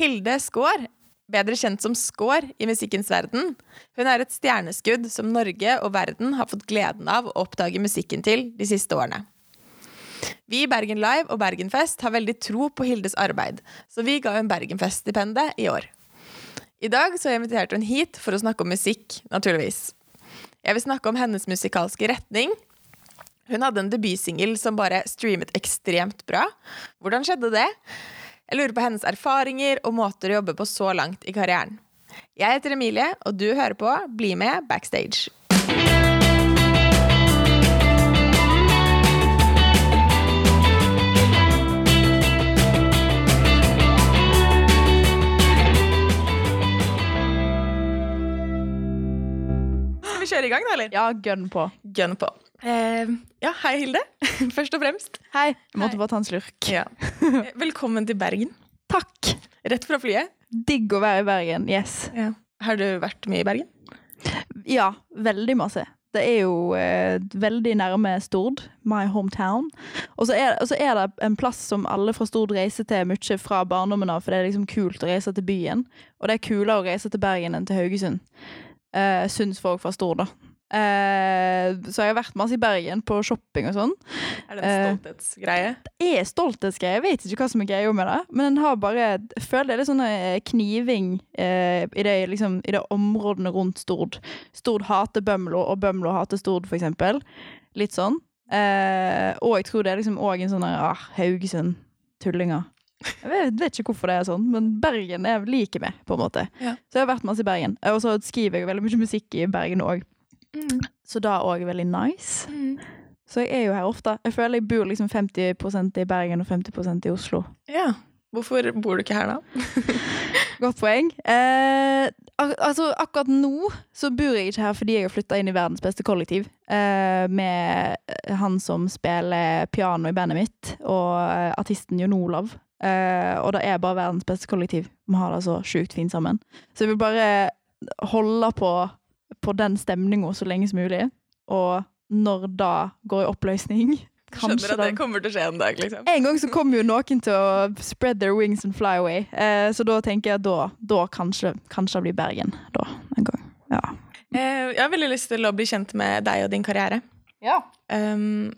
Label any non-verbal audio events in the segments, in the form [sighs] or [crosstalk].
Hilde Skaar, bedre kjent som Skaar i musikkens verden, hun er et stjerneskudd som Norge og verden har fått gleden av å oppdage musikken til de siste årene. Vi i Bergen Live og Bergenfest har veldig tro på Hildes arbeid, så vi ga henne Bergenfest-stipendet i år. I dag så inviterte hun hit for å snakke om musikk, naturligvis. Jeg vil snakke om hennes musikalske retning. Hun hadde en debutsingel som bare streamet ekstremt bra. Hvordan skjedde det? Jeg lurer på hennes erfaringer og måter å jobbe på så langt i karrieren. Jeg heter Emilie, og du hører på Bli med backstage. Kjøre i gang, da, eller? Ja, gønn på. Gønn på. Eh, ja, hei, Hilde. [laughs] Først og fremst. Hei. Jeg måtte Hei. bare ta en slurk. Ja. [laughs] Velkommen til Bergen. Takk. Rett fra flyet. Digg å være i Bergen. Yes. Har du vært mye i Bergen? Ja, veldig masse. Det er jo eh, veldig nærme Stord, my hometown. Og så er, er det en plass som alle fra Stord reiser til mye fra barndommen av, for det er liksom kult å reise til byen. Og det er kulere å reise til Bergen enn til Haugesund. Uh, Syns folk fra Stord, da. Eh, så jeg har vært masse i Bergen på shopping og sånn. Er det en Eh, stolthetsgreie? Det er stolthetsgreie. Jeg vet ikke hva som er greia med det. Men den har bare Jeg føler det er litt sånn eh, kniving eh, i, det, liksom, i det områdene rundt Stord. Stord hater Bømlo, og Bømlo hater Stord, for eksempel. Litt sånn. Eh, og jeg tror det er liksom òg en sånn ah, Haugesund. Tullinger. Jeg vet, vet ikke hvorfor det er sånn, men Bergen er like med, på en måte. Ja. Så jeg har vært masse i Bergen. Og så skriver jeg veldig mye musikk i Bergen òg. Mm. Så da òg veldig nice. Så jeg er jo her ofte. Jeg føler jeg bor liksom 50% i Bergen og 50% i Oslo. Ja. Hvorfor bor du ikke her, da? [laughs] Godt poeng. Eh, al altså, akkurat nå så bor jeg ikke her fordi jeg har flytta inn i verdens beste kollektiv. Eh, med han som spiller piano i bandet mitt, og eh, artisten Jon Olav. Eh, og det er bare verdens beste kollektiv. Vi har det så sjukt fint sammen. Så jeg vil bare holde på, på den stemninga så lenge som mulig. Og når da går i oppløsning Skjønner at det kommer til å skje en dag, liksom. en gang så kommer jo noen til å spread their wings and fly away. Eh, så da tenker jeg at da, da kanskje, kanskje det blir Bergen. Da, en gang. Ja. Eh, jeg har veldig lyst til å bli kjent med deg og din karriere. Um,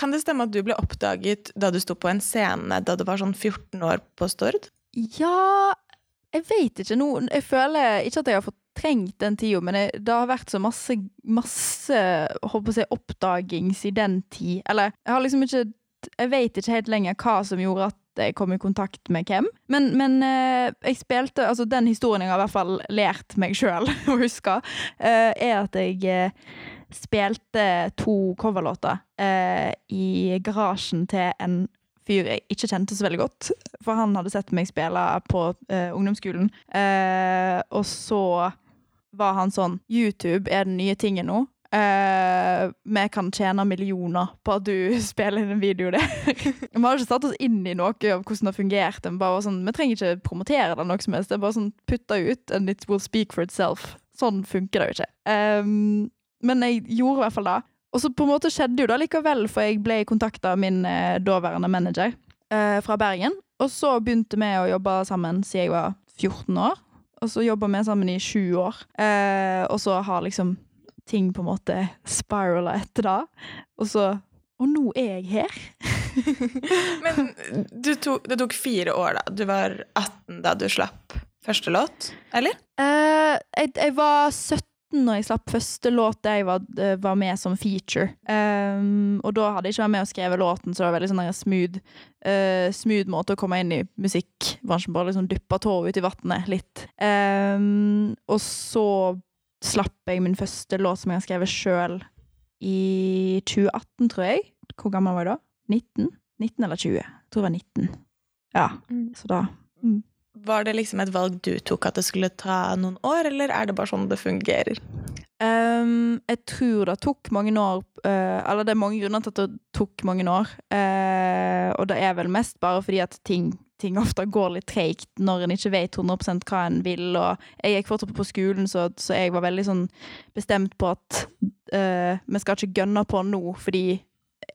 kan det stemme at du ble oppdaget da du sto på en scene da du var sånn 14 år på Stord? ja, jeg vet ikke nå. Jeg føler ikke at jeg har fortrengt den tida, men jeg, det har vært så masse, masse håper jeg, oppdagings i den tid. Eller jeg har liksom ikke Jeg vet ikke helt lenger hva som gjorde at jeg kom i kontakt med hvem. Men, men eh, jeg spilte Altså, den historien jeg har i hvert fall lært meg sjøl [laughs] å huske, eh, er at jeg eh, spilte to coverlåter eh, i garasjen til en fyr jeg ikke kjente så veldig godt. For han hadde sett meg spille på eh, ungdomsskolen. Eh, og så var han sånn YouTube er den nye tingen nå. Uh, Vi kan tjene millioner på at du [laughs] spiller inn en video der. [laughs] Vi har ikke satt oss inn i noe av hvordan det fungerte. fungert. Sånn, vi trenger ikke promotere det noe som helst. Det er bare sånn putta ut, and it will speak for itself. Sånn funker det jo ikke. Um, men jeg gjorde i hvert fall det. Og så på en måte skjedde jo det likevel, for jeg ble kontakta av min eh, daværende manager eh, fra Bergen. Og så begynte vi å jobbe sammen siden jeg var 14 år. Og så jobba vi sammen i sju år. Eh, og så har liksom ting på en måte spirala etter det. Og så Og nå er jeg her. [laughs] Men du tok, det tok fire år, da. Du var 18 da du slapp første låt, eller? Eh, jeg, jeg var 17 når jeg slapp første låt der jeg var, eh, var med som feature. Um, og da hadde jeg ikke vært med og skrevet låten, så det var veldig sånn smooth, uh, smooth måte å komme inn i musikkbransjen. Bare liksom dyppe tåa ut i vannet litt. Um, og så slapp jeg min første låt som jeg har skrevet sjøl i 2018, tror jeg. Hvor gammel var jeg da? 19? 19 eller 20? Jeg tror det var 19. Ja, så da Var det liksom et valg du tok at det skulle ta noen år, eller er det bare sånn det fungerer? Um, jeg tror det tok mange år uh, Eller det er mange grunner til at det tok mange år. Uh, og det er vel mest bare fordi at ting, ting ofte går litt treigt når en ikke vet 100% hva en vil. Og jeg gikk fortsatt på skolen, så, så jeg var veldig sånn bestemt på at uh, vi skal ikke gønne på nå, fordi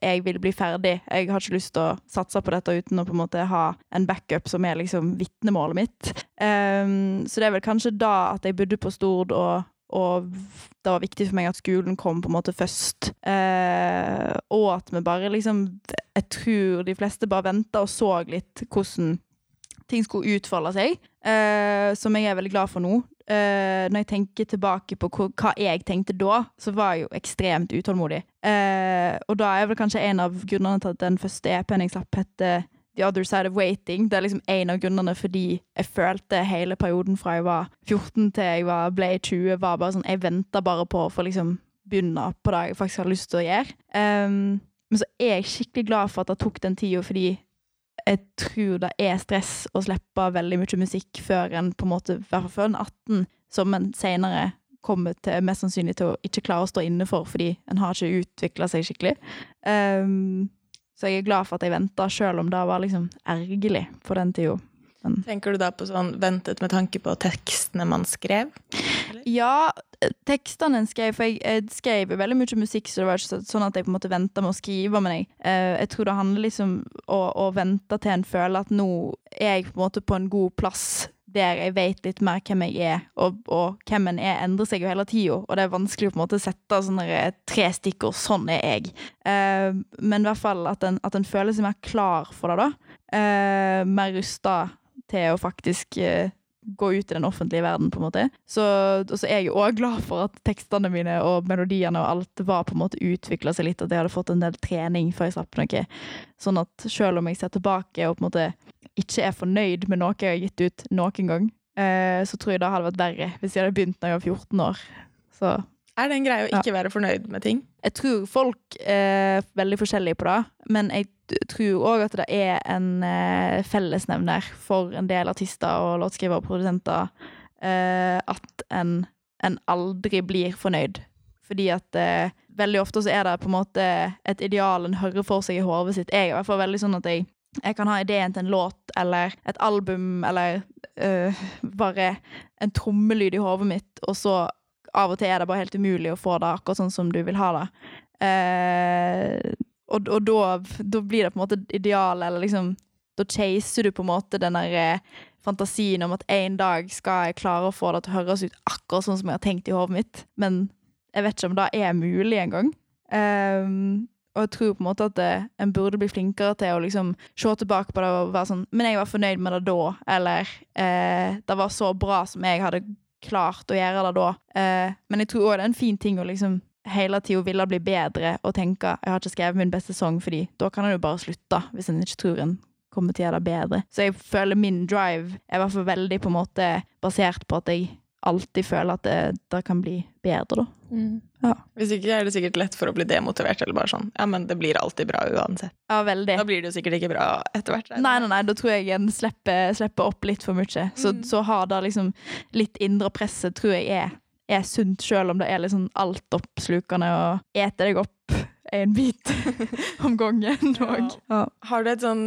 jeg vil bli ferdig. Jeg har ikke lyst til å satse på dette uten å på en måte ha en backup som er liksom vitnemålet mitt. Um, så det er vel kanskje da at jeg bodde på Stord, og, og det var viktig for meg at skolen kom på en måte først. Uh, og at vi bare liksom Jeg tror de fleste bare venta og så litt hvordan ting skulle utfolde seg, uh, som jeg er veldig glad for nå. Uh, når jeg tenker tilbake på hva, jeg tenkte da, så var jeg jo ekstremt utålmodig. Uh, og da er vel kanskje en av grunnene til at den første EP-en jeg slapp, heter The Other Side of Waiting. Det er liksom en av grunnene fordi jeg følte hele perioden fra jeg var 14 til jeg var, ble 20, var bare sånn Jeg venta bare på å få liksom begynne på det jeg faktisk hadde lyst til å gjøre. Um, men så er jeg skikkelig glad for at det tok den tida, fordi jeg tror det er stress å slippe veldig mye musikk før en på en måte, i hvert fall før en 18, som en senere kommer til mest sannsynlig til å ikke klare å stå inne for, fordi en har ikke utvikla seg skikkelig. Um, så jeg er glad for at jeg venta, sjøl om det var liksom ergerlig på den tida. Men. Tenker du da på sånn ventet med tanke på tekstene man skrev? Eller? Ja, tekstene en skrev, for jeg, jeg skrev veldig mye musikk, så det var ikke sånn at jeg på en måte venta med å skrive. Men jeg, eh, jeg tror det handler liksom om å, å vente til en føler at nå er jeg på en måte på en god plass der jeg vet litt mer hvem jeg er, og, og hvem en er, endrer seg jo hele tida. Og det er vanskelig å på en måte sette sånne tre stikkord 'sånn er jeg'. Uh, men i hvert fall at en, at en føler seg mer klar for det, da. Uh, mer rusta til å faktisk uh, gå ut i den offentlige verden, på en måte. Så, og så er jeg òg glad for at tekstene mine og melodiene og alt var på en måte utvikla seg litt, at jeg hadde fått en del trening før jeg slapp noe. Sånn at selv om jeg ser tilbake og på en måte ikke er fornøyd med noe jeg har gitt ut noen gang, eh, så tror jeg det hadde vært verre hvis jeg hadde begynt da jeg var 14 år. Så er det en greie å ikke ja. være fornøyd med ting? Jeg tror folk er veldig forskjellige på det, men jeg tror òg at det er en eh, fellesnevner for en del artister og låtskrivere og produsenter eh, at en, en, aldri blir fornøyd. Fordi at eh, veldig ofte så er det på en måte et ideal en hører for seg i hodet sitt. Jeg er i hvert fall veldig sånn at jeg, jeg kan ha ideen til en låt eller et album eller øh, bare en trommelyd i hodet mitt, og så av og til er det bare helt umulig å få det akkurat sånn som du vil ha det. Eh, og, og da, da, blir det på en måte idealet, eller liksom Da chaser du på en måte den der eh, fantasien om at en dag skal jeg klare å få det til å høres ut akkurat sånn som jeg har tenkt i hodet mitt. Men jeg vet ikke om det er mulig engang. Um, og jeg tror på en måte at det, en burde bli flinkere til å liksom se tilbake på det og være sånn Men jeg var fornøyd med det da, eller eh, det var så bra som jeg hadde klart å gjøre det da. Eh, men jeg tror òg det er en fin ting å liksom hele tida ville bli bedre og tenke jeg har ikke skrevet min beste sang, fordi da kan en jo bare slutte hvis en ikke tror en kommer til å gjøre det bedre. Så jeg føler min drive er i hvert fall veldig på en måte basert på at jeg alltid føler at det, det kan bli bedre, da. Mm. Ja. Hvis ikke er det sikkert lett for å bli demotivert, eller bare sånn ja, men det blir alltid bra uansett. Ja, veldig. Da blir det jo sikkert ikke bra etter hvert. Nei, nei, nei, da tror jeg en slipper, slipper opp litt for mye. Så, mm. så har det liksom litt indre presset, tror jeg er, er sunt, sjøl om det er litt sånn altoppslukende og ete deg opp en bit [laughs] om gangen òg. Ja. Har du et sånn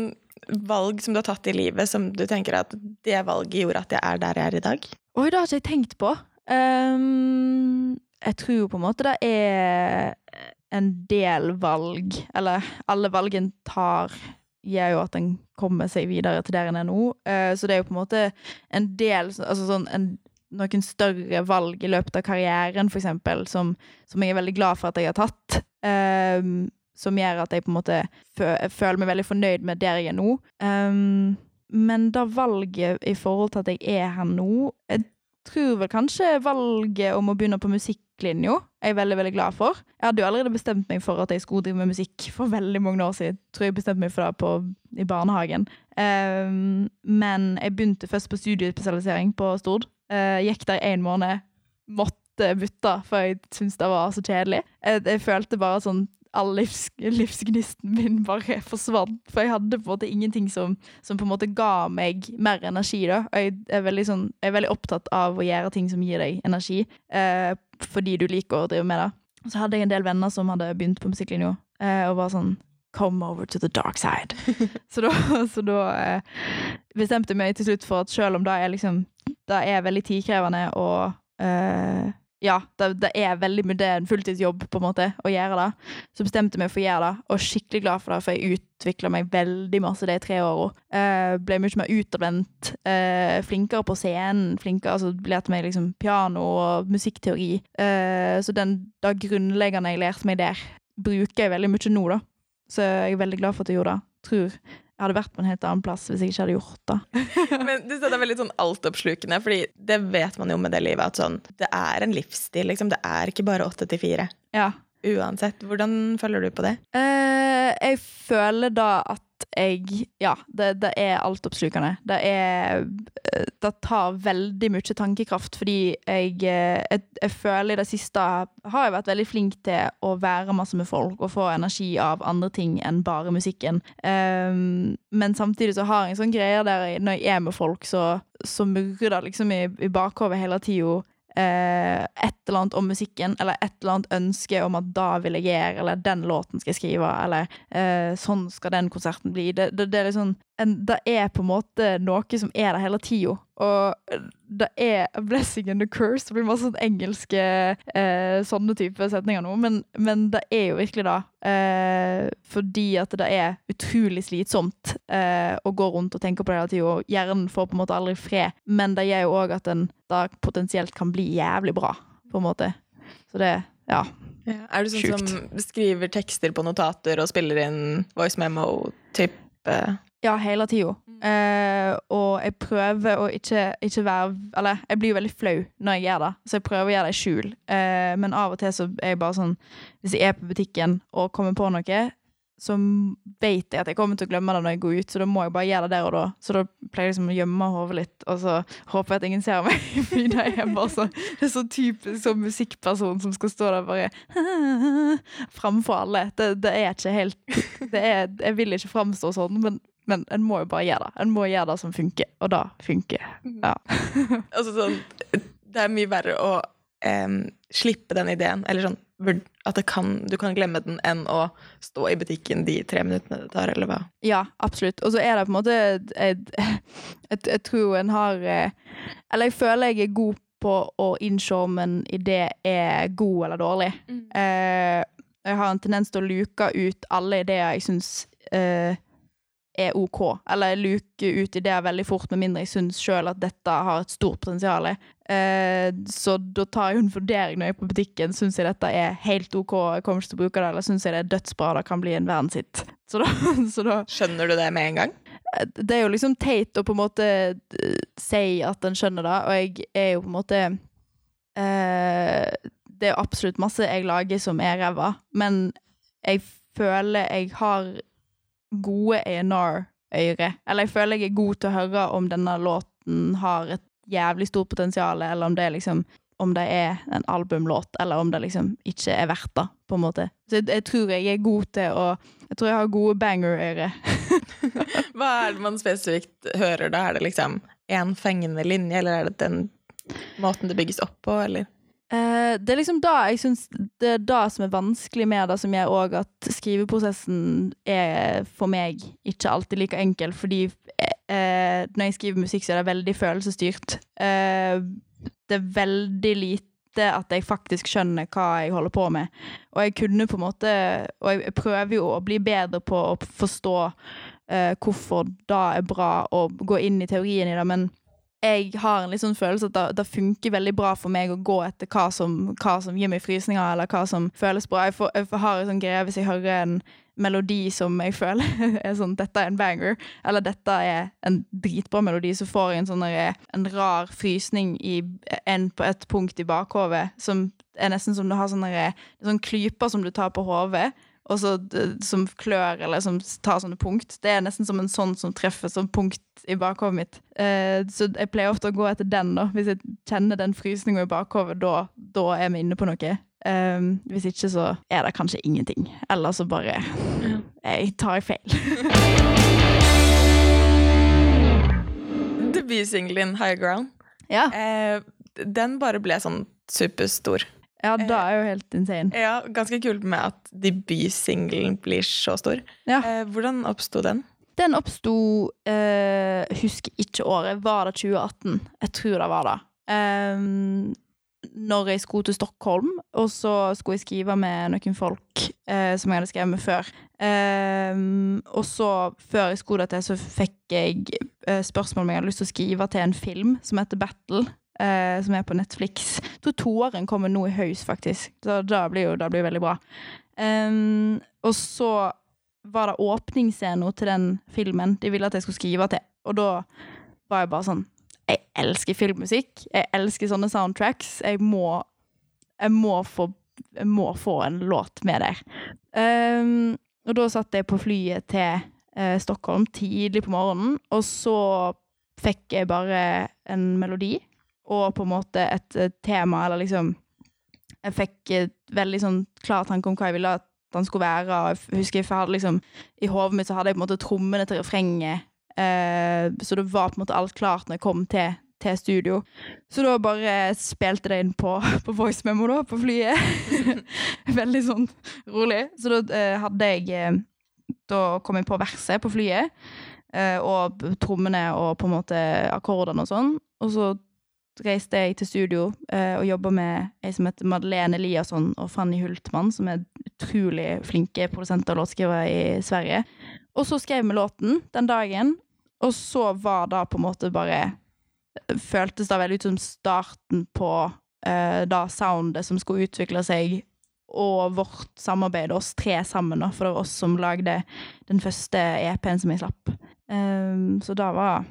valg som du har tatt i livet som du tenker at det valget gjorde at jeg er der jeg er i dag? Oi, det har ikke jeg tenkt på. Um, jeg tror på en måte det er en del valg, eller alle valg en tar, gjør jo at en kommer seg videre til der en er nå. Uh, så det er jo på en måte en del Altså sånn en, noen større valg i løpet av karrieren, eksempel, som, som jeg er veldig glad for at jeg har tatt. Um, som gjør at jeg på en måte føler meg veldig fornøyd med der jeg er nå. Um, men da valget i forhold til at jeg er her nå Jeg tror vel kanskje valget om å begynne på musikklinja er jeg veldig veldig glad for. Jeg hadde jo allerede bestemt meg for at jeg skulle drive med musikk for veldig mange år siden. Tror jeg bestemte meg for det på, i barnehagen. Um, men jeg begynte først på studiespesialisering på Stord. Uh, gikk der én måned. Måtte bytte, for jeg syntes det var så kjedelig. Jeg, jeg følte bare sånn all livs, livsgnisten min bare forsvant. For jeg hadde på en måte ingenting som, som, på en måte ga meg mer energi. da. Og jeg er veldig, sånn, jeg er veldig opptatt av å gjøre ting som gir deg energi, uh, fordi du liker å drive med det. Så hadde jeg en del venner som hadde begynt på musikklinja, uh, og var sånn Come over to the dark side. [laughs] så da, så da eh, bestemte jeg meg til slutt for at selv om det er liksom Det er veldig tidkrevende og eh, ja, det, det er veldig det er en fulltidsjobb på en måte å gjøre det. Så bestemte jeg meg for å gjøre det, og skikkelig glad for det, for jeg utvikla meg veldig masse de tre åra. Eh, ble mye mer utadvendt, eh, flinkere på scenen, flinkere, altså lærte meg liksom piano og musikkteori. Eh, så den, det grunnleggende jeg lærte meg der, bruker jeg veldig mye nå, da. Så jeg er veldig glad for at jeg gjorde det. Tror jeg hadde vært på en helt annen plass hvis jeg ikke hadde gjort det. [laughs] Men du sa det er veldig sånn altoppslukende, fordi det vet man jo med det livet, at sånn, det er en livsstil, liksom. Det er ikke bare åtte til fire. Ja. Uansett. Hvordan følger du på det? Eh, jeg føler da at jeg Ja, det, det er altoppslukende. Det er eh, Det tar veldig mye tankekraft, fordi jeg, eh, jeg, jeg føler i det siste har jeg vært veldig flink til å være masse med folk og få energi av andre ting enn bare musikken. Um, men samtidig så har jeg en sånn greie der jeg, når jeg er med folk, så, så murrer det liksom i, i bakhodet hele tida eh, et eller annet om musikken, eller et eller annet ønske om at da vil jeg gjøre, eller den låten skal jeg skrive, eller eh, sånn skal den konserten bli. Det, det, det er liksom det er på en måte noe som er der hele tida. Og det er a blessing and a curse. Det blir masse sånn engelske eh, sånne type setninger nå, men, men, det er jo virkelig det. Eh, fordi at det er utrolig slitsomt eh, å gå rundt og tenke på det hele tida, og hjernen får på en måte aldri fred. Men det gjør jo òg at den da potensielt kan bli jævlig bra, på en måte. Så det, ja. ja er du sånn Sjukt. som skriver tekster på notater og spiller inn voice memo-type? Ja, hele tida. Mm. Eh, og jeg prøver å ikke, ikke, være Eller jeg blir jo veldig flau når jeg gjør det, så jeg prøver å gjøre det i skjul. Eh, men av og til så er jeg bare sånn Hvis jeg er på butikken og kommer på noe, så vet jeg at jeg kommer til å glemme det når jeg går ut, så da må jeg bare gjøre det der og da. Så da pleier jeg liksom å gjemme hodet litt, og så håper jeg at ingen ser meg. [laughs] Fordi det er bare så, det er så typisk sånn musikkperson som skal stå der bare [laughs] framfor alle. Det, det, er ikke helt det er, Jeg vil ikke framstå sånn, men men en må jo bare gjøre det. En må gjøre det som funker, og da funker. Mhm. Ja. [laughs] altså sånn Det er mye verre å um, slippe den ideen, eller sånn at kan, du kan glemme den, enn å stå i butikken de tre minuttene det tar, eller hva? Ja, absolutt. Og så er det på en måte jeg tror en har eh, Eller jeg føler jeg er god på å innse om en idé er god eller dårlig. Mm. Eh, jeg har en tendens til å luke ut alle ideer jeg syns eh, er OK. Eller jeg luker ut det veldig fort, med mindre jeg syns sjøl at dette har et stort potensial. Eh, så da tar jeg en vurdering når jeg er på butikken. Syns jeg dette er helt OK, jeg kommer ikke til å bruke det, eller syns jeg det er dødsbra, det kan bli en verdenshit. Så da, [laughs] så da Skjønner du det med en gang? Eh, det er jo liksom teit å på en måte eh, si at en skjønner det, og jeg er jo på en måte eh, Det er jo absolutt masse jeg lager som er ræva, men jeg føler jeg har gode A&R-øyre. Eller jeg føler jeg er god til å høre om denne låten har et jævlig stort potensial, eller om det er liksom om det er en albumlåt, eller om det liksom ikke er verdt det, på en måte. Så jeg, jeg tror jeg er god til å Jeg tror jeg har gode banger-øyre. [laughs] Hva er det man spesifikt hører da? Er det liksom en fengende linje, eller er det den måten det bygges opp på, eller? Uh, det er liksom da jeg syns Det er da som er vanskelig med det, som gjør òg at skriveprosessen er for meg ikke alltid like enkel, fordi uh, når jeg skriver musikk, så er det veldig følelsesstyrt. Uh, det er veldig lite at jeg faktisk skjønner hva jeg holder på med. Og jeg kunne på en måte Og jeg prøver jo å bli bedre på å forstå hvorfor det er bra, å gå inn i teorien i det, men jeg har en litt sånn følelse at det, det, funker veldig bra for meg å gå etter hva som, hva som gir meg frysninger, eller hva som føles bra. Jeg, får, jeg har en sånn greie hvis jeg hører en melodi som jeg føler [laughs] er sånn Dette er en banger, eller dette er en dritbra melodi, så får jeg en sånn en rar frysning i, en, på et punkt i bakhovet som er nesten som du har sånne, sånne klyper som du tar på hodet og så, som klør, eller som tar sånne punkt. Det er nesten som en sånn som treffer som punkt i bakhovet mitt. Eh, så jeg pleier ofte å gå etter den, da. Hvis jeg kjenner den frysninga i bakhovet, da, da, er vi inne på noe. Eh, hvis ikke, så er det kanskje ingenting. Eller så bare Jeg tar feil. [laughs] Debutsingelen High Ground, ja. eh, den bare ble sånn superstor. Ja, det er jo helt insane. Ja, Ganske kult med at debutsingelen blir så stor. Ja. Eh, hvordan oppsto den? Den oppsto eh, Husker ikke året. Var det 2018? Jeg tror det var det. Um, når jeg skulle til Stockholm, og så skulle jeg skrive med noen folk eh, som jeg hadde skrevet med før. Ehm, og så, før jeg skulle til, så fikk jeg eh, spørsmål om jeg hadde lyst til å skrive til en film som heter Battle. Eh, som er på Netflix. Jeg tror toeren kommer nå i høys, faktisk. Så da blir jo det blir veldig bra. Um, og så var det åpningsscenen til den filmen de ville at jeg skulle skrive til. Og da var jeg bare sånn Jeg elsker filmmusikk. Jeg elsker sånne soundtracks. Jeg må, jeg må, få, jeg må få en låt med der. Um, og da satt jeg på flyet til eh, Stockholm tidlig på morgenen, og så fikk jeg bare en melodi og på en måte et, et tema, eller liksom Jeg fikk et veldig sånn klar tanke om hva jeg ville at han skulle være. Og jeg husker jeg hadde liksom I hodet mitt så hadde jeg på en måte trommene til refrenget. Eh, så det var på en måte alt klart når jeg kom til, til studio. Så da bare spilte det inn på, [laughs] på voice memo da, på flyet. [laughs] Veldig sånn rolig. Så da eh, hadde jeg eh, Da kom jeg på verset på flyet. eh, og trommene og på en måte akkordene og sånn. Og så reiste jeg til studio eh, og jobba med ei som heter Madeleine Eliasson og Fanny Hultmann, som er utrolig flinke produsenter og låtskrivere i Sverige. Og så skrev vi låten den dagen, og så var det på en måte bare Føltes det veldig ut som starten på eh, det soundet som skulle utvikle seg, og vårt samarbeid, oss tre sammen, for det var oss som lagde den første EP-en som jeg slapp. Um, så det var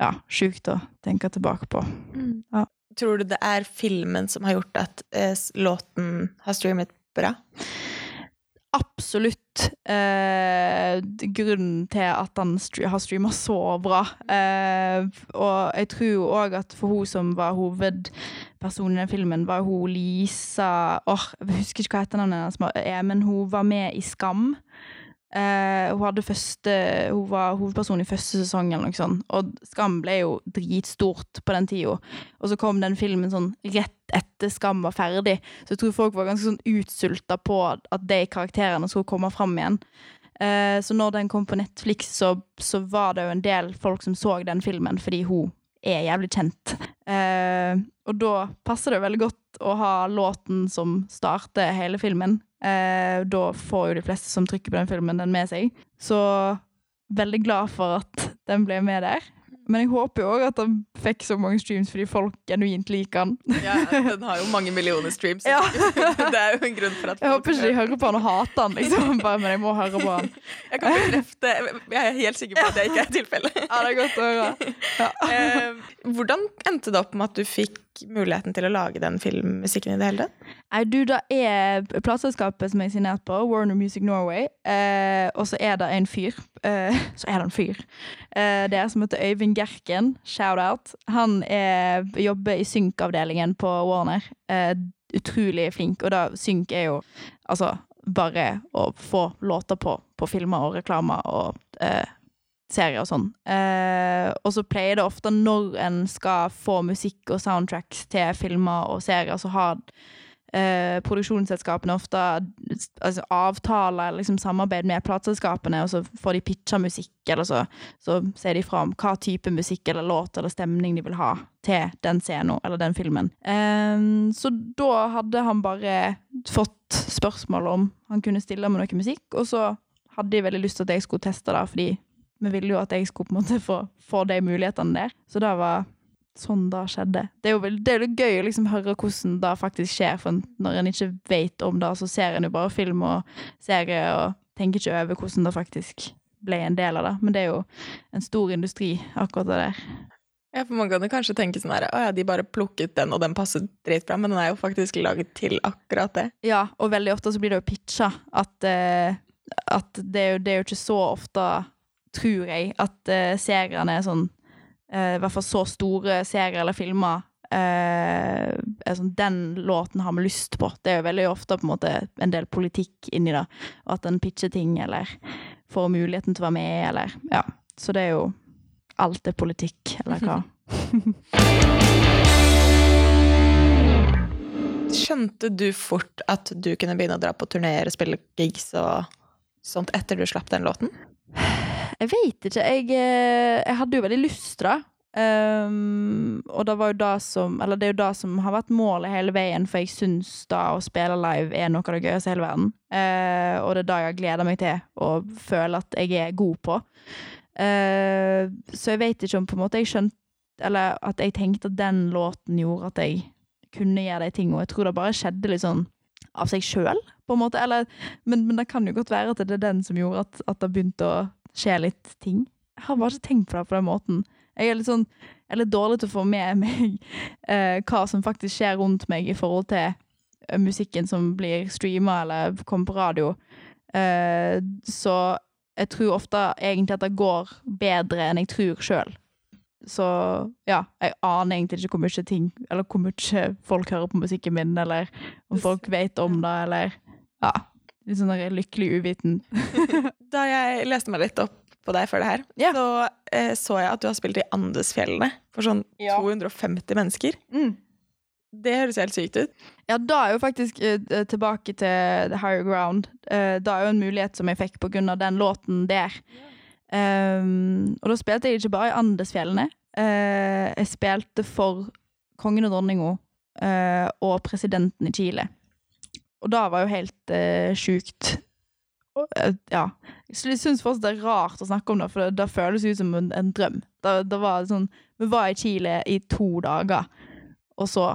ja, sjukt å tenke tilbake på. Ja. Tror du det er filmen som har gjort at eh, låten har streamet bra? Absolutt eh, grunnen til at han har streama så bra. Eh, og jeg tror òg at for hun som var hovedpersonen i den filmen, var hun Lisa Åh, Jeg husker ikke hva etternavnet hennes, er, men hun var med i Skam. Eh, hun, første, hun var hovedperson i første sesong, eller noe sånt. Og Skam ble jo dritstort på den tida. Og så kom den filmen sånn rett etter Skam var ferdig. Så jeg tror folk var ganske sånn utsulta på at de karakterene skulle komme fram igjen. Uh, så når den kom på Netflix, så, så var det jo en del folk som så den filmen fordi hun er jævlig kjent. Eh, og da passer det veldig godt å ha låten som starter hele filmen. Eh, da får jo de fleste som trykker på den filmen, den med seg. Så veldig glad for at den ble med der. Men jeg håper jo òg at han fikk så mange streams fordi folk genuint liker han. Ja, den har jo mange millioner streams. Ja. [laughs] det er jo en grunn for at Jeg håper ikke de hører på han og hater han, liksom. [laughs] Bare, men jeg må høre på han. [laughs] Jeg kan bekrefte Jeg er helt sikker på at det ikke er tilfellet. Ja, det er godt å høre. Ja. hvordan endte det opp med at du fikk muligheten til å lage den filmmusikken i det hele tatt? Nei, du, det er plateselskapet som jeg er signert på, Warner Music Norway. Eh, og så er det en fyr. Eh, [laughs] så er det en fyr. Eh, det er som heter Øyvind Gerken. Shout-out. Han er, jobber i synkavdelingen på Warner. Eh, utrolig flink. Og da synk er jo altså bare å få låter på, på filmer og reklamer og eh, serier og sånn. Eh, og så pleier det ofte når en skal få musikk og soundtracks til filmer og serier, så har eh, produksjonsselskapene ofte altså, avtaler liksom samarbeid med plateselskapene, og så får de pitcha musikk, eller så, så ser de fra om hva type musikk eller låt eller stemning de vil ha til den scenen eller den filmen. Eh, så da hadde han bare fått spørsmål om han kunne stille med noe musikk, og så hadde de veldig lyst til at jeg skulle teste det, fordi vi ville jo at jeg skulle på en måte få, få de mulighetene der. Så det var sånn det skjedde. Det er jo det er gøy å liksom høre hvordan det faktisk skjer, for når en ikke vet om det, så ser en jo bare film og serie og tenker ikke over hvordan det faktisk ble en del av det. Men det er jo en stor industri, akkurat det der. Ja, for Man kan jo kanskje tenke sånn her Å ja, de bare plukket den, og den passet dritbra, men den er jo faktisk laget til akkurat det. Ja, og veldig ofte så blir det jo pitcha at, uh, at det, er jo, det er jo ikke så ofte, tror jeg, at uh, seriene er sånn uh, I hvert fall så store serier eller filmer uh, er sånn Den låten har vi lyst på. Det er jo veldig ofte på en måte en del politikk inni det. Og at en pitcher ting, eller får muligheten til å være med, eller Ja. Så det er jo Alt er politikk, eller hva. [laughs] Skjønte du fort at du kunne begynne å dra på turneer og spille gigs og sånt etter du slapp den låten? Jeg vet ikke. Jeg, eh, jeg hadde jo veldig lyst det. Um, og det var jo det som Eller det er jo det som har vært målet hele veien, for jeg syns da å spille live er noe av det gøyeste i hele verden. Uh, og det er det jeg gleder meg til og føler at jeg er god på. Uh, så jeg vet ikke om på en måte jeg skjønte Eller at jeg tenkte at den låten gjorde at jeg kunne gjøre de tingene. Jeg tror det bare skjedde litt sånn av seg sjøl, på en måte. Eller, men, men, det kan jo godt være at det er den som gjorde at, at det begynte å skje litt ting. Jeg har bare ikke tenkt på det på den måten. Jeg er litt sånn jeg er litt dårlig til å få med meg eh, hva som faktisk skjer rundt meg i forhold til eh, musikken som blir streama eller kommer på radio. Eh, så jeg tror ofte egentlig at det går bedre enn jeg tror sjøl. Så ja, jeg aner egentlig ikke hvor mye ting Eller hvor mye folk hører på musikken min, eller om folk vet om det, eller Ja. Litt sånn lykkelig uviten. [laughs] da jeg leste meg litt opp på deg før det her, ja. så eh, så jeg at du har spilt i Andesfjellene for sånn ja. 250 mennesker. Mm. Det høres helt sykt ut. Ja, da er jo faktisk uh, tilbake til The Higher Ground. Uh, da er jo en mulighet som jeg fikk på grunn av den låten der. Um, og da spilte jeg ikke bare i Andesfjellene. Uh, jeg spilte for kongen og dronninga og presidenten i Chile. Og det var jo helt uh, sjukt. Eh, ja. Jeg syns fortsatt det er rart å snakke om det, for det, det føles ut som en, en drøm. Det, det, var sånn, Vi var i Chile i to dager, og så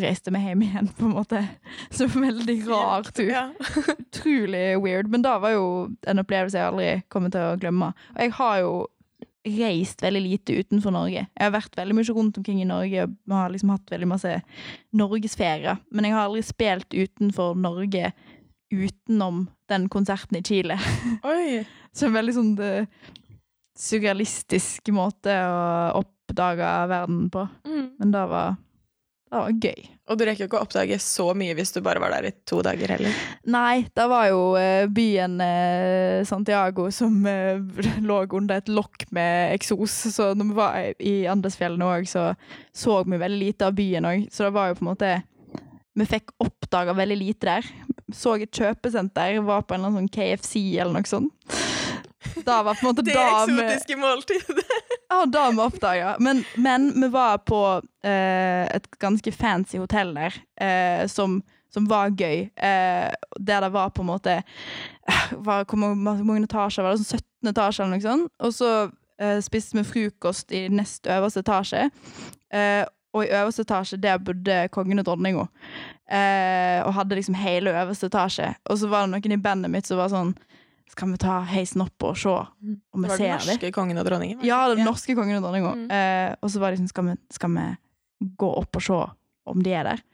reiste vi hjem igjen, på en måte. [laughs] Så veldig rar tur. Ja. [laughs] Utrolig weird. Men det var jo en opplevelse jeg aldri kommer til å glemme. Og jeg har jo reist veldig lite utenfor Norge. Jeg har vært veldig mye rundt omkring i Norge og har liksom hatt veldig masse norgesferier. Men jeg har aldri spilt utenfor Norge utenom den konserten i Chile. [laughs] Oi. Så en veldig sånn det, surrealistisk måte å oppdage verden på. Mm. Men det var, det var gøy. Og du rekker jo ikke å oppdage så mye hvis du bare var der i to dager heller? Nei, det var jo uh, byen uh, Santiago som uh, [laughs] lå under et lokk med eksos. Så når vi var i Andesfjellene òg, så så vi veldig lite av byen òg. Så det var jo på en måte Vi fikk oppdaga veldig lite der så et kjøpesenter, var på en eller annen sånn KFC eller noe sånt. Da var på en måte [laughs] det eksotiske måltidet. Ja, har vi oppdaga. Men, men, vi var på eh, et ganske fancy hotell der, eh, som, som, var gøy. Eh, der det var på en måte eh, var, Hvor mange etasjer var det? Sånn 17 etasjer eller noe sånt. Og så eh, spiste vi frokost i nest øverste etasje. Eh, og i øverste etasje der bodde kongen og dronninga. Og hadde liksom hele øverste etasje. Og så var det noen i bandet mitt som var sånn Skal vi ta heisen opp og se om vi ser dem? Var den norske kongen og dronningen? Ja, den norske kongen og dronningen. Mm. Eh, og så var det liksom skal vi, skal vi gå opp og se om de er der?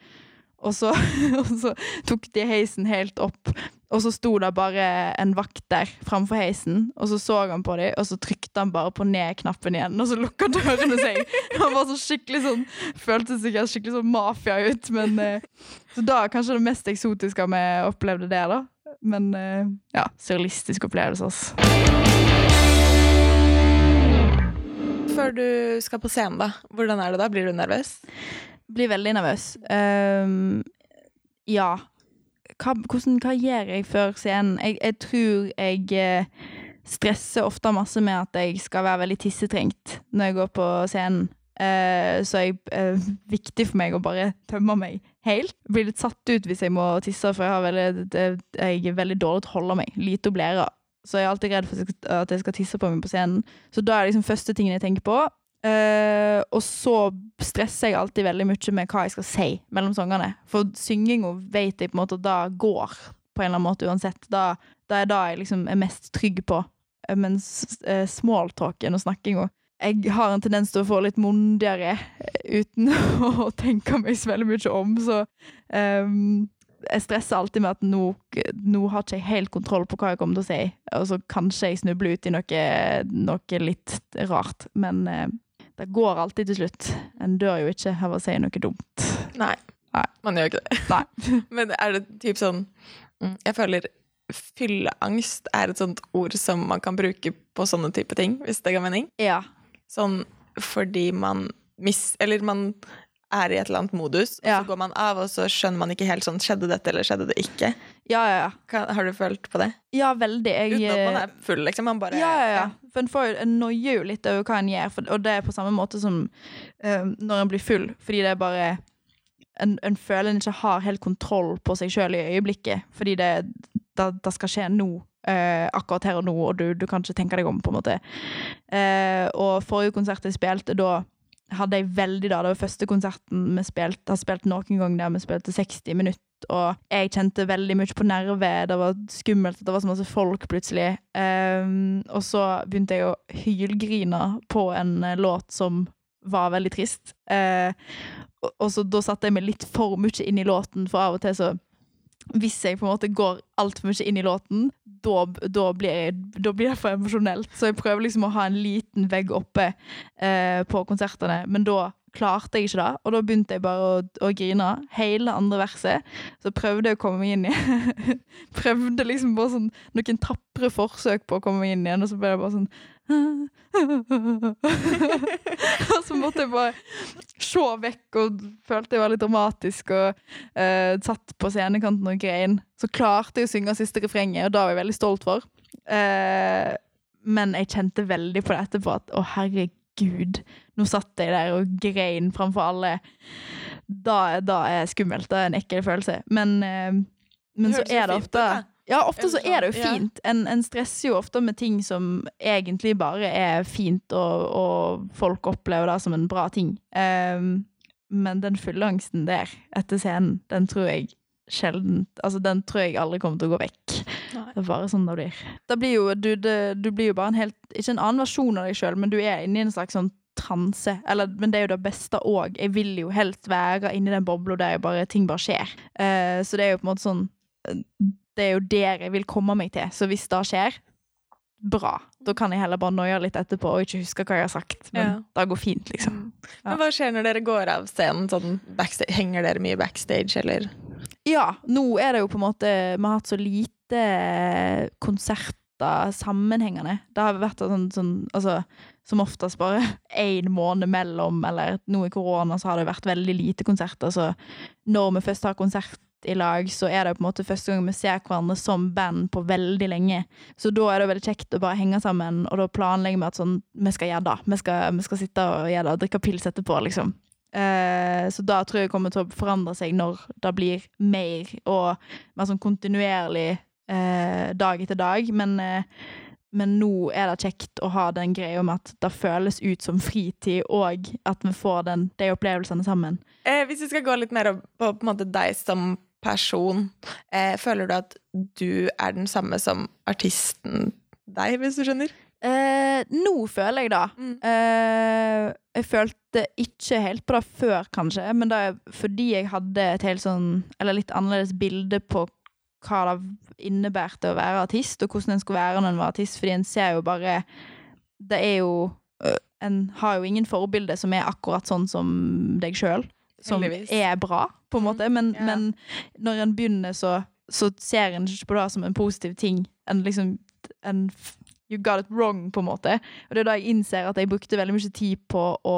Og så, [laughs] og så, tok de heisen helt opp, og så sto det bare en vakt der framfor heisen. Og så så han på dem, og så trykte han bare på ned-knappen igjen, og så lukka dørene seg. [laughs] Han var så skikkelig sånn Føltes seg skikkelig sånn mafia ut, men eh, Så da kanskje det mest eksotiske vi opplevde der, da. Men eh, ja, surrealistisk opplevelse, altså. Før du skal på scenen, da. Hvordan er det da? Blir du nervøs? Blir veldig nervøs. Um, ja hva, hvordan, hva gjør jeg før scenen? Jeg, jeg tror jeg eh, stresser ofte masse med at jeg skal være veldig tissetrengt når jeg går på scenen. Uh, så det er uh, viktig for meg å bare tømme meg helt. Blir litt satt ut hvis jeg må tisse, for jeg, veldig, det, jeg er veldig dårlig til å holde meg. Lite å blære. Så jeg er alltid redd for at jeg skal tisse på meg på scenen. Så da er det liksom første tingen jeg tenker på. Uh, og så stresser jeg alltid veldig mye med hva jeg skal si mellom sangene. For synginga vet jeg på en måte da går på en eller annen måte uansett. Da, da er det jeg liksom er mest trygg på. Uh, mens uh, smalltalken og snakkinga Jeg har en tendens til å få litt mondigere uten [laughs] å tenke meg så veldig mye om, så um, jeg stresser alltid med at nå, nå, har ikke jeg helt kontroll på hva jeg kommer til å si. Og så kanskje jeg snubler ut i noe, noe litt rart. Men det går alltid til slutt. En dør jo ikke av å si noe dumt. Nei, Nei. man gjør ikke det. Nei. [laughs] Men er det typ sånn mm, Jeg føler fylleangst er et sånt ord som man kan bruke på sånne type ting, hvis det ga mening. Ja. Sånn fordi man mis... Eller man er i et eller annet modus, og Ja. så går man av, og så skjønner man ikke helt sånn Skjedde dette, eller skjedde det ikke? Ja, ja, ja. Har du følt på det? Ja, veldig. Jeg, Uten at man er full, liksom? Man bare Ja, ja, ja. For en, får, en noier jo litt over hva en gjør, for, og det er på samme måte som uh, når en blir full, fordi det er bare En, en føler en ikke har helt kontroll på seg sjøl i øyeblikket, fordi det, det, det skal skje nå. Eh, akkurat her og nå, og du, du kan ikke tenke deg om, på en måte. Eh, og forrige konsert jeg spilte, da hadde jeg veldig da, Det var første konserten vi spilte, har spilt noen gang der vi spilte 60 minutter. Og jeg kjente veldig mye på nerve. Det var skummelt. Det var så masse folk plutselig. Ehm, og så begynte jeg å hylgrine på en eh, låt som var veldig trist. Uh, og, og så da satte jeg meg litt for mye inn i låten, for av og til så hvis jeg på en måte går altfor mye inn i låten, da, da, blir jeg, da blir det for emosjonelt. Så jeg prøver liksom å ha en liten vegg oppe eh, på konsertene, men da klarte jeg ikke det. Og da begynte jeg bare å, å grine hele andre verset. Så prøvde jeg å komme meg inn i [laughs] Prøvde liksom bare sånn noen tapre forsøk på å komme meg inn igjen, og så ble det bare sånn [laughs] og så måtte jeg bare se vekk og følte jeg var litt dramatisk og uh, satt på scenekanten og grein. Så klarte jeg å synge siste refrenget, og det var jeg veldig stolt for. Uh, men jeg kjente veldig på det etterpå at å, herregud, nå satt jeg der og grein framfor alle. Da, da er det skummelt. Det er en ekkel følelse. Men, eh, men så er det ofte da. ja, ofte så er det jo fint. En, en stresser jo ofte med ting som egentlig bare er fint, og, og folk opplever det som en bra ting. Ehm, men den fylleangsten der etter scenen, den tror jeg sjelden Altså, den tror jeg aldri kommer til å gå vekk. Nei. Det er bare sånn det blir. Da blir jo, du, det, du blir jo bare en helt Ikke en annen versjon av deg sjøl, men du er inne i en slags sånn transe. Eller, men det er jo det beste òg. Jeg vil jo helst være inni den bobla der jeg bare, ting bare skjer. Uh, så det er jo på en måte sånn eh, det er jo der jeg vil komme meg til. Så hvis det skjer, bra. Da kan jeg heller bare noie litt etterpå og ikke huske hva jeg har sagt. Men Ja. det går fint, liksom. Ja. Men hva skjer når dere går av scenen? Sånn henger dere mye backstage, eller? Ja, nå er det jo på en måte Vi har hatt så lite konserter sammenhengende. Det har vært sånn, sånn altså, som oftest bare [laughs] én måned mellom, eller nå i korona så har det vært veldig lite konserter. Så når vi først har konsert i lag, så er det på en måte første gang vi ser hverandre som band på veldig lenge. Så da er det veldig kjekt å bare henge sammen, og da planlegger vi at sånn, vi skal gjøre det. Vi skal, vi skal sitte og gjøre det, drikke pils etterpå, liksom. Eh, så da tror jeg kommer til å forandre seg når det blir mer og mer sånn kontinuerlig eh, dag etter dag. Men, eh, men nå er det kjekt å ha den greia med at det føles ut som fritid, og at vi får den, de opplevelsene sammen. Hvis vi skal gå litt mer på, på måte deg som person, føler du at du er den samme som artisten deg, hvis du skjønner? Eh, nå føler jeg det. Mm. Eh, jeg følte ikke helt på det før, kanskje, men det er fordi jeg hadde et helt sånn, eller litt annerledes bilde på hva det innebærte å være artist, og hvordan en skulle være når en var artist, fordi en ser jo bare Det er jo En har jo ingen forbilde som er akkurat sånn som deg sjøl, som Heldigvis. er bra, på en måte, men, Ja. men når en begynner, så, så ser en ikke på det som en positiv ting. En liksom en You got it wrong, på en måte. Og det er da jeg innser at jeg brukte veldig mye tid på å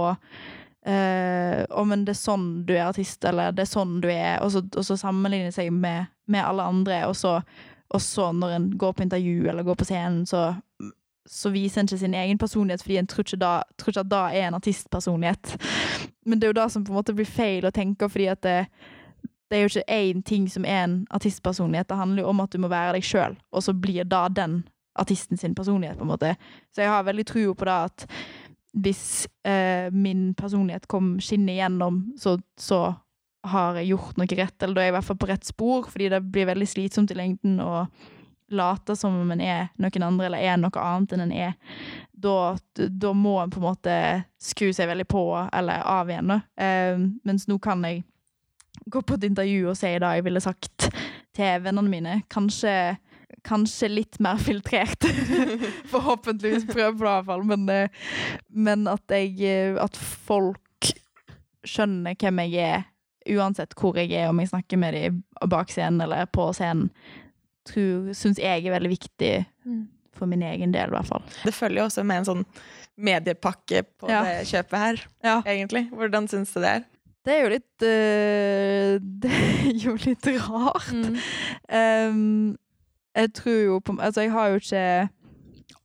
uh, oh, men det er sånn du er artist, eller det er sånn du er, og så, og så sammenligne seg med, med alle andre, og så, og så når en går på intervju eller går på scenen, så så viser en ikke sin egen personlighet fordi en tror ikke, da, tror ikke at da er en artistpersonlighet. Men det er jo da som på en måte blir feil å tenke, fordi at det, det er jo ikke én ting som er en artistpersonlighet. Det handler jo om at du må være deg sjøl, og så blir da den artisten sin personlighet, på en måte. Så jeg har veldig tro på det at hvis eh, min personlighet kom skinner igjennom, så, så har jeg gjort noe rett, eller da er jeg i hvert fall på rett spor, fordi det blir veldig slitsomt i lengden å late som om en er noen andre, eller er noe annet enn en er. Da, da må en på en måte skru seg veldig på, eller av igjen, da. Eh, mens nå kan jeg gå på et intervju og si det jeg ville sagt til vennene mine. Kanskje, kanskje litt mer filtrert. [laughs] Forhåpentligvis prøver på det, iallfall. Men, eh, men at jeg eh, At folk skjønner hvem jeg er, uansett hvor jeg er, om jeg snakker med dem bak scenen eller på scenen, syns jeg er veldig viktig for min egen del, i hvert fall. Det følger jo også med en sånn mediepakke på Ja. det kjøpet her, Ja. egentlig. Hvordan syns du det er? Det er jo litt øh, [laughs] Det er jo litt rart. Mm. Ehm, jeg tror jo på Altså, jeg har jo ikke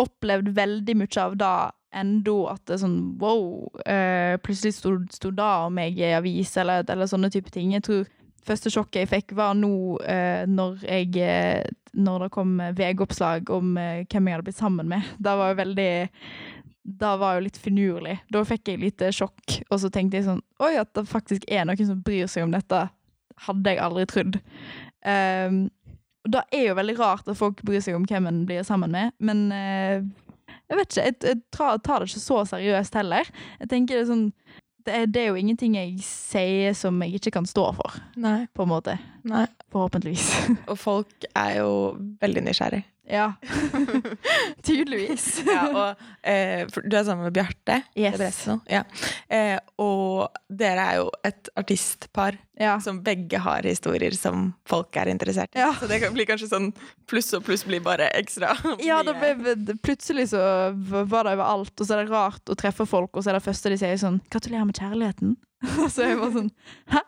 opplevd veldig mye av det ennå, at det er sånn wow, eh, plutselig sto, sto det om meg i avis, eller, eller sånne type ting. Jeg tror første sjokket jeg fikk, var nå eh, når jeg eh, Når det kom VG-oppslag om eh, hvem jeg hadde blitt sammen med. Det var jo veldig det var jo litt finurlig. Da fikk jeg litt sjokk, og så tenkte jeg sånn Oi, at det faktisk er noen som bryr seg om dette, hadde jeg aldri trodd. Um, og det er jo veldig rart at folk bryr seg om hvem en blir sammen med, men eh, jeg vet ikke, jeg, jeg tar, tar det ikke så seriøst heller. Jeg tenker det er sånn det er, det er jo ingenting jeg sier som jeg ikke kan stå for, Nei. på en måte. Nei. Forhåpentligvis. Og folk er jo veldig nysgjerrig. Ja. [laughs] Tydeligvis. [laughs] ja, og eh, du er sammen med Bjarte. Yes. Ja. Eh, og dere er jo et artistpar Ja. som begge har historier som folk er interessert i. Ja. Så det kan bli kanskje sånn pluss og pluss blir bare ekstra. [laughs] Ja, ble, plutselig så var det overalt, og så er det rart å treffe folk, og så er det første de sier sånn 'Gratulerer med kjærligheten'. så jeg var sånn 'Hæ?'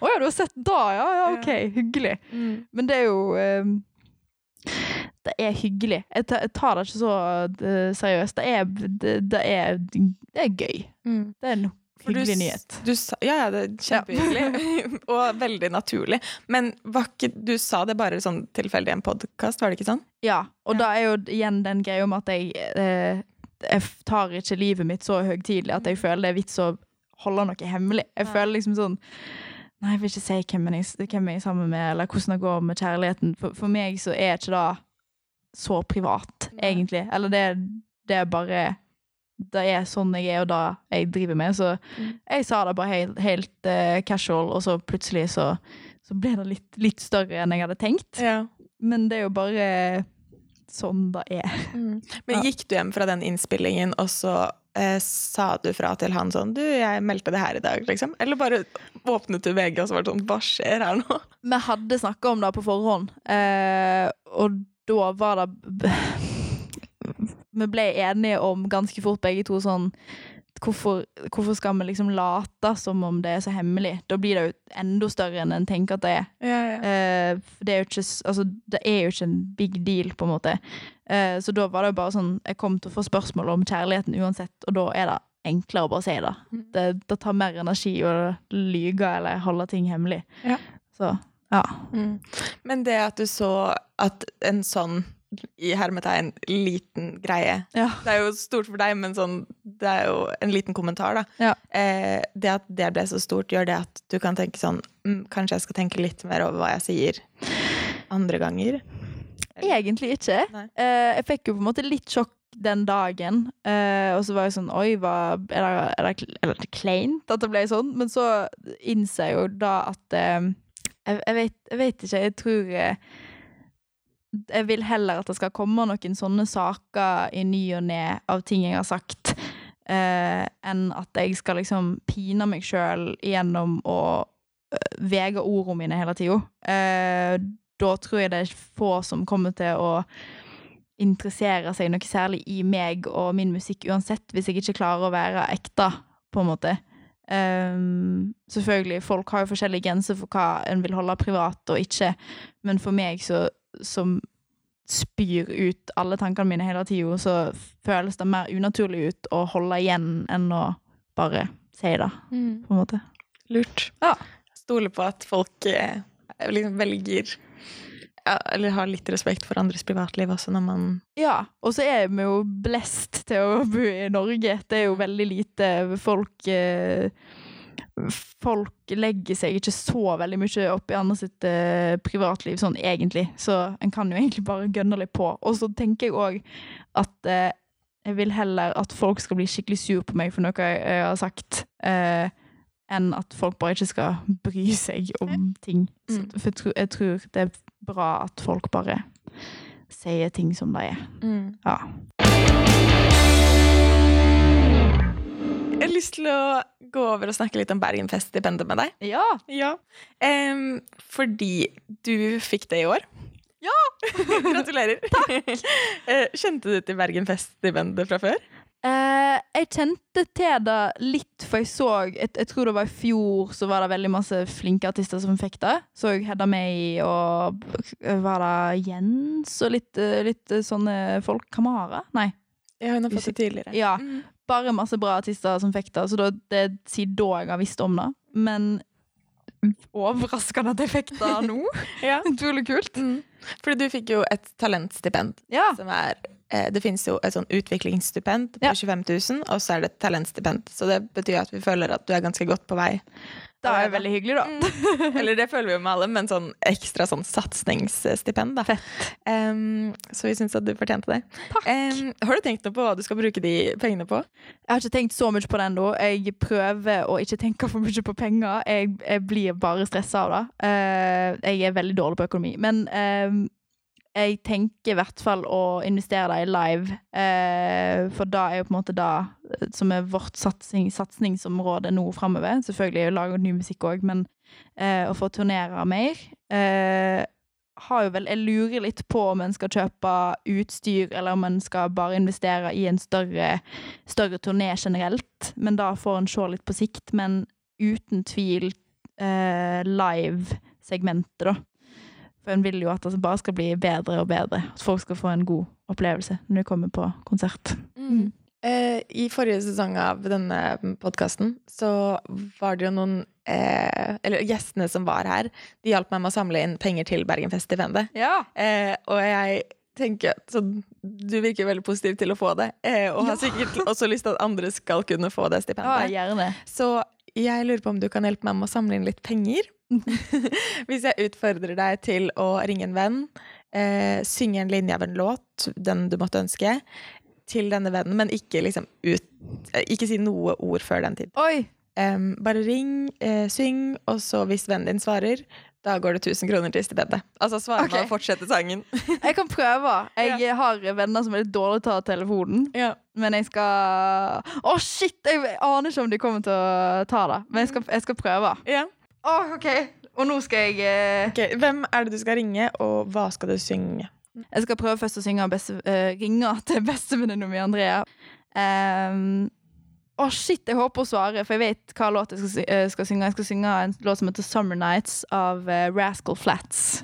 Å ja, du har sett da, ja? Ja, OK. Hyggelig. Mm. Men det er jo eh, Det er hyggelig. Jeg tar, det ikke så eh, seriøst. Det er, det, det er, det er gøy. Mm. Det er en du hyggelig s- nyhet. Du sa, ja, ja, det er kjempehyggelig. [laughs] [laughs] og veldig naturlig. Men ikke, du sa det bare sånn tilfeldig i en podkast, var det ikke sånn? Ja, og Ja. da er jo igjen den greia om at jeg eh, Jeg tar ikke livet mitt så høytidelig at jeg føler det er vits å holde noe hemmelig. Jeg Ja. føler liksom sånn Nei, jeg vil ikke si hvem jeg, hvem jeg er sammen med, eller hvordan det går med kjærligheten. For, for meg så er ikke det så privat, Nei. egentlig. Eller det, det er bare Det er sånn jeg er, og det jeg driver med. Så Mm. jeg sa det bare helt, helt uh, casual, og så plutselig så, så ble det litt, litt større enn jeg hadde tenkt. Ja. Men det er jo bare sånn det er. Mm. Men gikk du hjem fra den innspillingen, og så eh, sa du fra til han sånn Du, jeg meldte det her i dag, liksom? Eller bare åpnet du VG, og så var det sånn Hva skjer her nå? [laughs] Vi hadde snakka om det på forhånd, eh, og da var det [laughs] Vi ble enige om ganske fort begge to sånn Hvorfor, hvorfor skal vi liksom late som om det er så hemmelig? Da blir det jo enda større enn en tenker at det er. Ja, ja. Uh, det er jo ikke Altså, det er jo ikke en big deal, på en måte. Uh, så da var det jo bare sånn Jeg kom til å få spørsmål om kjærligheten uansett, og da er det enklere å bare si det. Mm. Det, det tar mer energi å lyge eller holde ting hemmelig. Ja. Så ja. Mm. Men det at du så at en sånn i hermetegn liten greie Ja. Det er jo stort for deg, men sånn, det er jo en liten kommentar, da. Ja. Eh, det at det ble så stort, gjør det at du kan tenke sånn mm, Kanskje jeg skal tenke litt mer over hva jeg sier andre ganger? Egentlig ikke. Eh, jeg fikk jo på en måte litt sjokk den dagen, eh, og så var jeg sånn Oi, hva, er, det, er, det, er det kleint at det ble sånn? Men så innser jeg jo da at eh, jeg, jeg, vet, jeg vet ikke, jeg tror eh, Jeg vil heller at det skal komme noen sånne saker i ny og ne av ting jeg har sagt, eh, enn at jeg skal liksom pine meg sjøl gjennom å eh, vege ordene mine hele tida. Eh, da tror jeg det er få som kommer til å interessere seg noe særlig i meg og min musikk uansett, hvis jeg ikke klarer å være ekte, på en måte. Um, selvfølgelig, folk har jo forskjellige grenser for hva en vil holde privat og ikke, men for meg så, som spyr ut alle tankene mine hele tida, så føles det mer unaturlig ut å holde igjen enn å bare si det, på en måte. Lurt. Ja. Stole på at folk eh, liksom velger ja, Eller har litt respekt for andres privatliv også, når man Ja, og så er vi jo blest til å bo i Norge. Det er jo veldig lite folk eh, Folk legger seg ikke så veldig mye opp i andre sitt eh, privatliv, sånn egentlig. Så en kan jo egentlig bare gønne litt på. Og så tenker jeg òg at uh, jeg vil heller at folk skal bli skikkelig sur på meg for noe jeg, jeg har sagt, uh, enn at folk bare ikke skal bry seg om ting. Så, Mm. for jeg tror, jeg tror det er bra at folk bare sier ting som de er. Ja. Jeg har lyst til å gå over og snakke litt om Bergenfest-stipendet med deg. Ja. Ja. Um, fordi du fikk det i år. Ja! [laughs] Gratulerer. Takk. kjente du til Bergenfest-stipendet fra før? Uh, jeg kjente til det litt, for jeg så jeg, jeg tror det var i fjor så var det veldig masse flinke artister som fikk det. Så jeg Hedda May og var det Jens og litt, eh, litt eh, sånne folk. Kamara? Nei. Ja, hun har fått det tidligere. Ja. Mm. Bare masse bra artister som fikk det, så da, det er siden da jeg har visst om det. Men overraskende at jeg fikk det nå. [laughs] Ja. Utrolig kult. Mm. Fordi du fikk jo et talentstipend. Ja. Som er, eh, det finnes jo et sånn utviklingsstipend på Ja. 25 000, og så er det et talentstipend. Så det betyr at vi føler at du er ganske godt på vei. Det er veldig hyggelig, da. Mm. [laughs] Eller det føler vi jo med alle, men sånn ekstra sånn satsingsstipend. da. Um, så vi syns at du fortjente det. Takk. Um, har du tenkt noe på hva du skal bruke de pengene på? Jeg har ikke tenkt så mye på det ennå. Jeg prøver å ikke tenke for mye på penger. Jeg, jeg blir bare stressa av det. Uh, jeg er veldig dårlig på økonomi. Men eh, jeg tenker i hvert fall å investere det i live. eh, for da er jo på en måte det eh, som er vårt satsing, satsingsområde nå framover. Selvfølgelig lage ny musikk òg, men eh, å få turnere mer. Eh, har jo vel, jeg lurer litt på om en skal kjøpe utstyr, eller om en skal bare investere i en større, større turné generelt. Men da får en se litt på sikt. Men uten tvil eh, live-segmentet, da. For en vil jo at det bare skal bli bedre og bedre. At folk skal få en god opplevelse når de kommer på konsert. Mm. Eh, I forrige sesong av denne podkasten så var det jo noen eh, Eller gjestene som var her, de hjalp meg med å samle inn penger til Bergenfestipendet. Ja. Eh, og jeg tenker at så Du virker veldig positiv til å få det, eh, og har Ja. sikkert også lyst til at andre skal kunne få det ja, stipendet. gjerne. Så jeg lurer på om du kan hjelpe meg med å samle inn litt penger? [laughs] Hvis jeg utfordrer deg til å ringe en venn, eh, synge en linje av en låt, den du måtte ønske, til denne vennen, men ikke liksom ut eh, Ikke si noe ord før den tid. Oi! Um, bare ring, eh, syng, og så hvis vennen din svarer, da går det 1000 kroner til stipendet. Altså svarer okay. man og fortsetter sangen. Jeg kan prøve. Jeg [laughs] har venner som er litt dårlige til å ta telefonen. Ja. Men jeg skal Å, shit! Jeg aner ikke om de kommer til å ta det. Men jeg skal, jeg skal prøve. ja. Å, OK. Og nå skal jeg uh... Ok, Hvem er det du skal ringe, og hva skal du synge? Jeg skal prøve først å synge beste, uh, ringe til bestevenninna mi Andrea. Um, Å, shit! Jeg håper hun svarer, for jeg vet hva låt jeg skal, eh, skal synge. Jeg skal synge en låt som heter 'Summer Nights' av uh, Rascal Flats.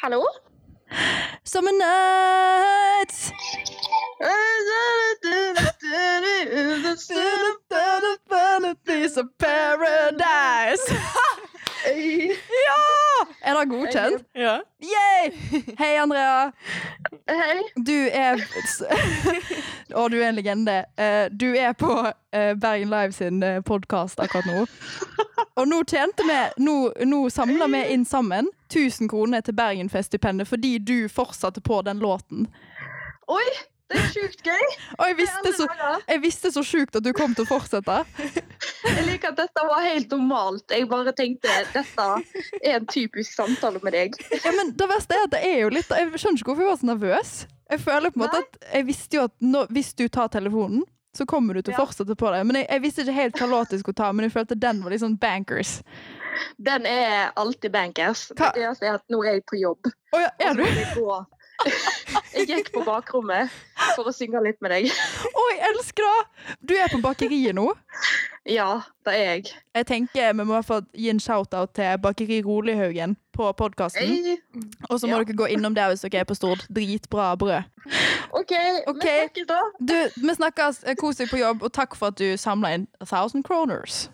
Hallo? Summer Nights! It's a paradise! [laughs] [laughs] ja! Er det godkjent? Ja. Yay! Hei, Andrea. Hei. Du er [laughs] Og du er en legende. Eh, Du er på eh, Bergen Live sin podkast akkurat nå. Og nå tjente vi Nå, nå samla vi inn sammen 1000 kroner til Bergenfest-stipendet fordi du fortsatte på den låten. Oi, det er sjukt gøy. Og jeg visste så, jeg visste så sjukt at du kom til å fortsette. [laughs] Jeg liker at dette var helt normalt. Jeg bare tenkte dette er en typisk samtale med deg. Ja, men det verste er at det er jo litt Jeg skjønner ikke hvorfor jeg var så nervøs. Jeg føler på en måte at Jeg visste jo at nå, hvis du tar telefonen, så kommer du til å fortsette på det. Men jeg, jeg visste ikke helt hva låt jeg skulle ta, men jeg følte den var litt sånn bankers. Den er alltid bankers. Hva- Det eneste er at nå er jeg på jobb. Oh, ja, er du? Jeg gikk på bakrommet for å synge litt med deg. Å, jeg elsker det! Du er på bakeriet nå. Ja, det er jeg. Jeg tenker Vi må i hvert fall gi en shout-out til Bakeri Rolighaugen på podkasten. Og så må Ja. dere gå innom der hvis dere er på Stord. Dritbra brød. OK, okay. vi snakkes da. Du, Vi snakkes. Kos deg på jobb, og takk for at du samla inn 1000 kroners.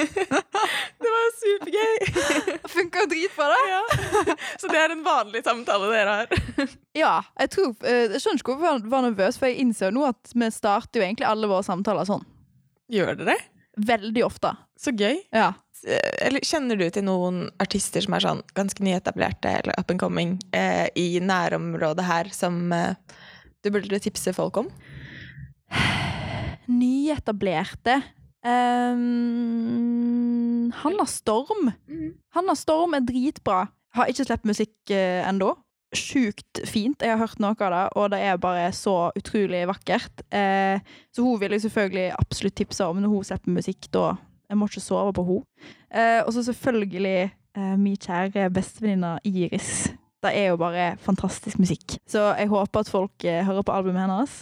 [laughs] Det var supergøy! [laughs] Funka dritbra, det. Ja. Så det er en vanlig samtale dere har. Ja, jeg tror eh, Jeg skjønner ikke hvorfor jeg var nervøs, for jeg innser jo nå at vi starter jo egentlig alle våre samtaler sånn. Gjør dere? Veldig ofte. Så gøy. Ja. Eh, Eller kjenner du til noen artister som er sånn ganske nyetablerte eller up and coming eh, i nærområdet her, som eh, du burde tipse folk om? [sighs] Nyetablerte. Um, Hanna Storm. Hanna Storm er dritbra. Har ikke sluppet musikk uh, ennå. Sjukt fint. Jeg har hørt noe av det, og det er bare så utrolig vakkert. Uh, så hun vil jeg selvfølgelig absolutt tipse om når hun slipper musikk. Da jeg må ikke sove på henne. Uh, og så selvfølgelig uh, min kjære bestevenninne Iris. Det er jo bare fantastisk musikk. Så jeg håper at folk eh, hører på albumet hennes.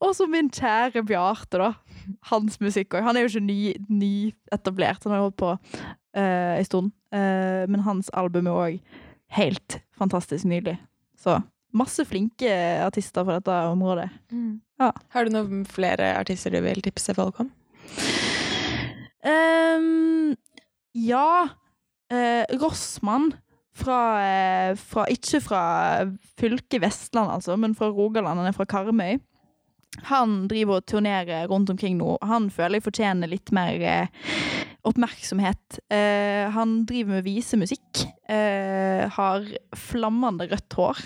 Og så min kjære Bjarte, da. Hans musikk òg. Han er jo ikke ny- nyetablert, han har holdt på eh, en stund. Eh, men hans album er òg helt fantastisk nydelig. Så masse flinke artister på dette området. Ja. Har du noen flere artister du vil tipse folk om? Um, ja eh, Rossmann fra, eh, fra Ikke fra fylket Vestland, altså, men fra Rogaland. Han er fra Karmøy. Han driver og turnerer rundt omkring nå. Han føler jeg fortjener litt mer eh, oppmerksomhet. Eh, han driver med visemusikk. Eh, har flammende rødt hår.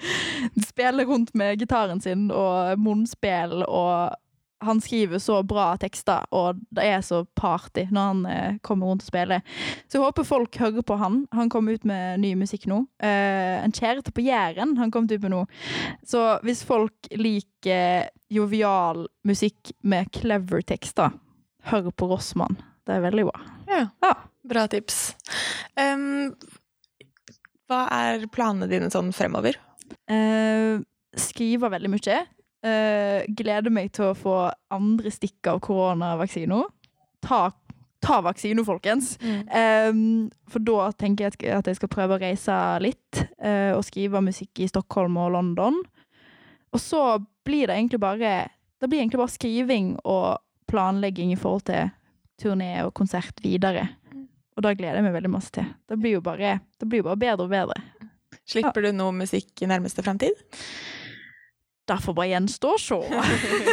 [laughs] Spiller rundt med gitaren sin og munnspill og han skriver så bra tekster, og det er så party når han eh, kommer rundt og spiller. Så jeg håper folk hører på han. Han kom ut med ny musikk nå. Eh, en kjæreste på Jæren han kom ut med nå. Så hvis folk liker jovial musikk med clever tekster, hør på Rossmann. Det er veldig bra. Ja. Ja. Bra tips. Um, hva er planene dine sånn fremover? Eh, skriver veldig mye. Eh, gleder meg til å få andre stikk av koronavaksina. Ta, ta vaksina, folkens. Em, for da tenker jeg at- jeg skal prøve å reise litt uh, og skrive musikk i Stockholm og London. Og så blir det egentlig bare Det blir egentlig bare skriving og planlegging i forhold til turné og konsert videre. Og da gleder jeg meg veldig masse til. Det blir jo bare, det blir bare bedre og bedre. Slipper du noe musikk i nærmeste fremtid? Derfor bare gjenstå å se.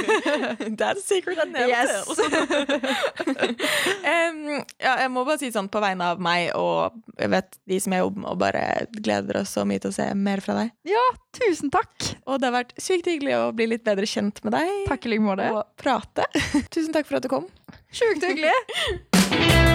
[laughs] That's a secret I never Yes. [laughs] Em, ja, jeg må bare si sånn på vegne av meg og jeg vet de som jeg jobber med, og bare gleder oss så mye til å se mer fra deg. Ja, Tusen takk. Og det har vært sykt hyggelig å bli litt bedre kjent med deg Takk i like måte. og prate. [laughs] Tusen takk for at du kom. Sjukt hyggelig.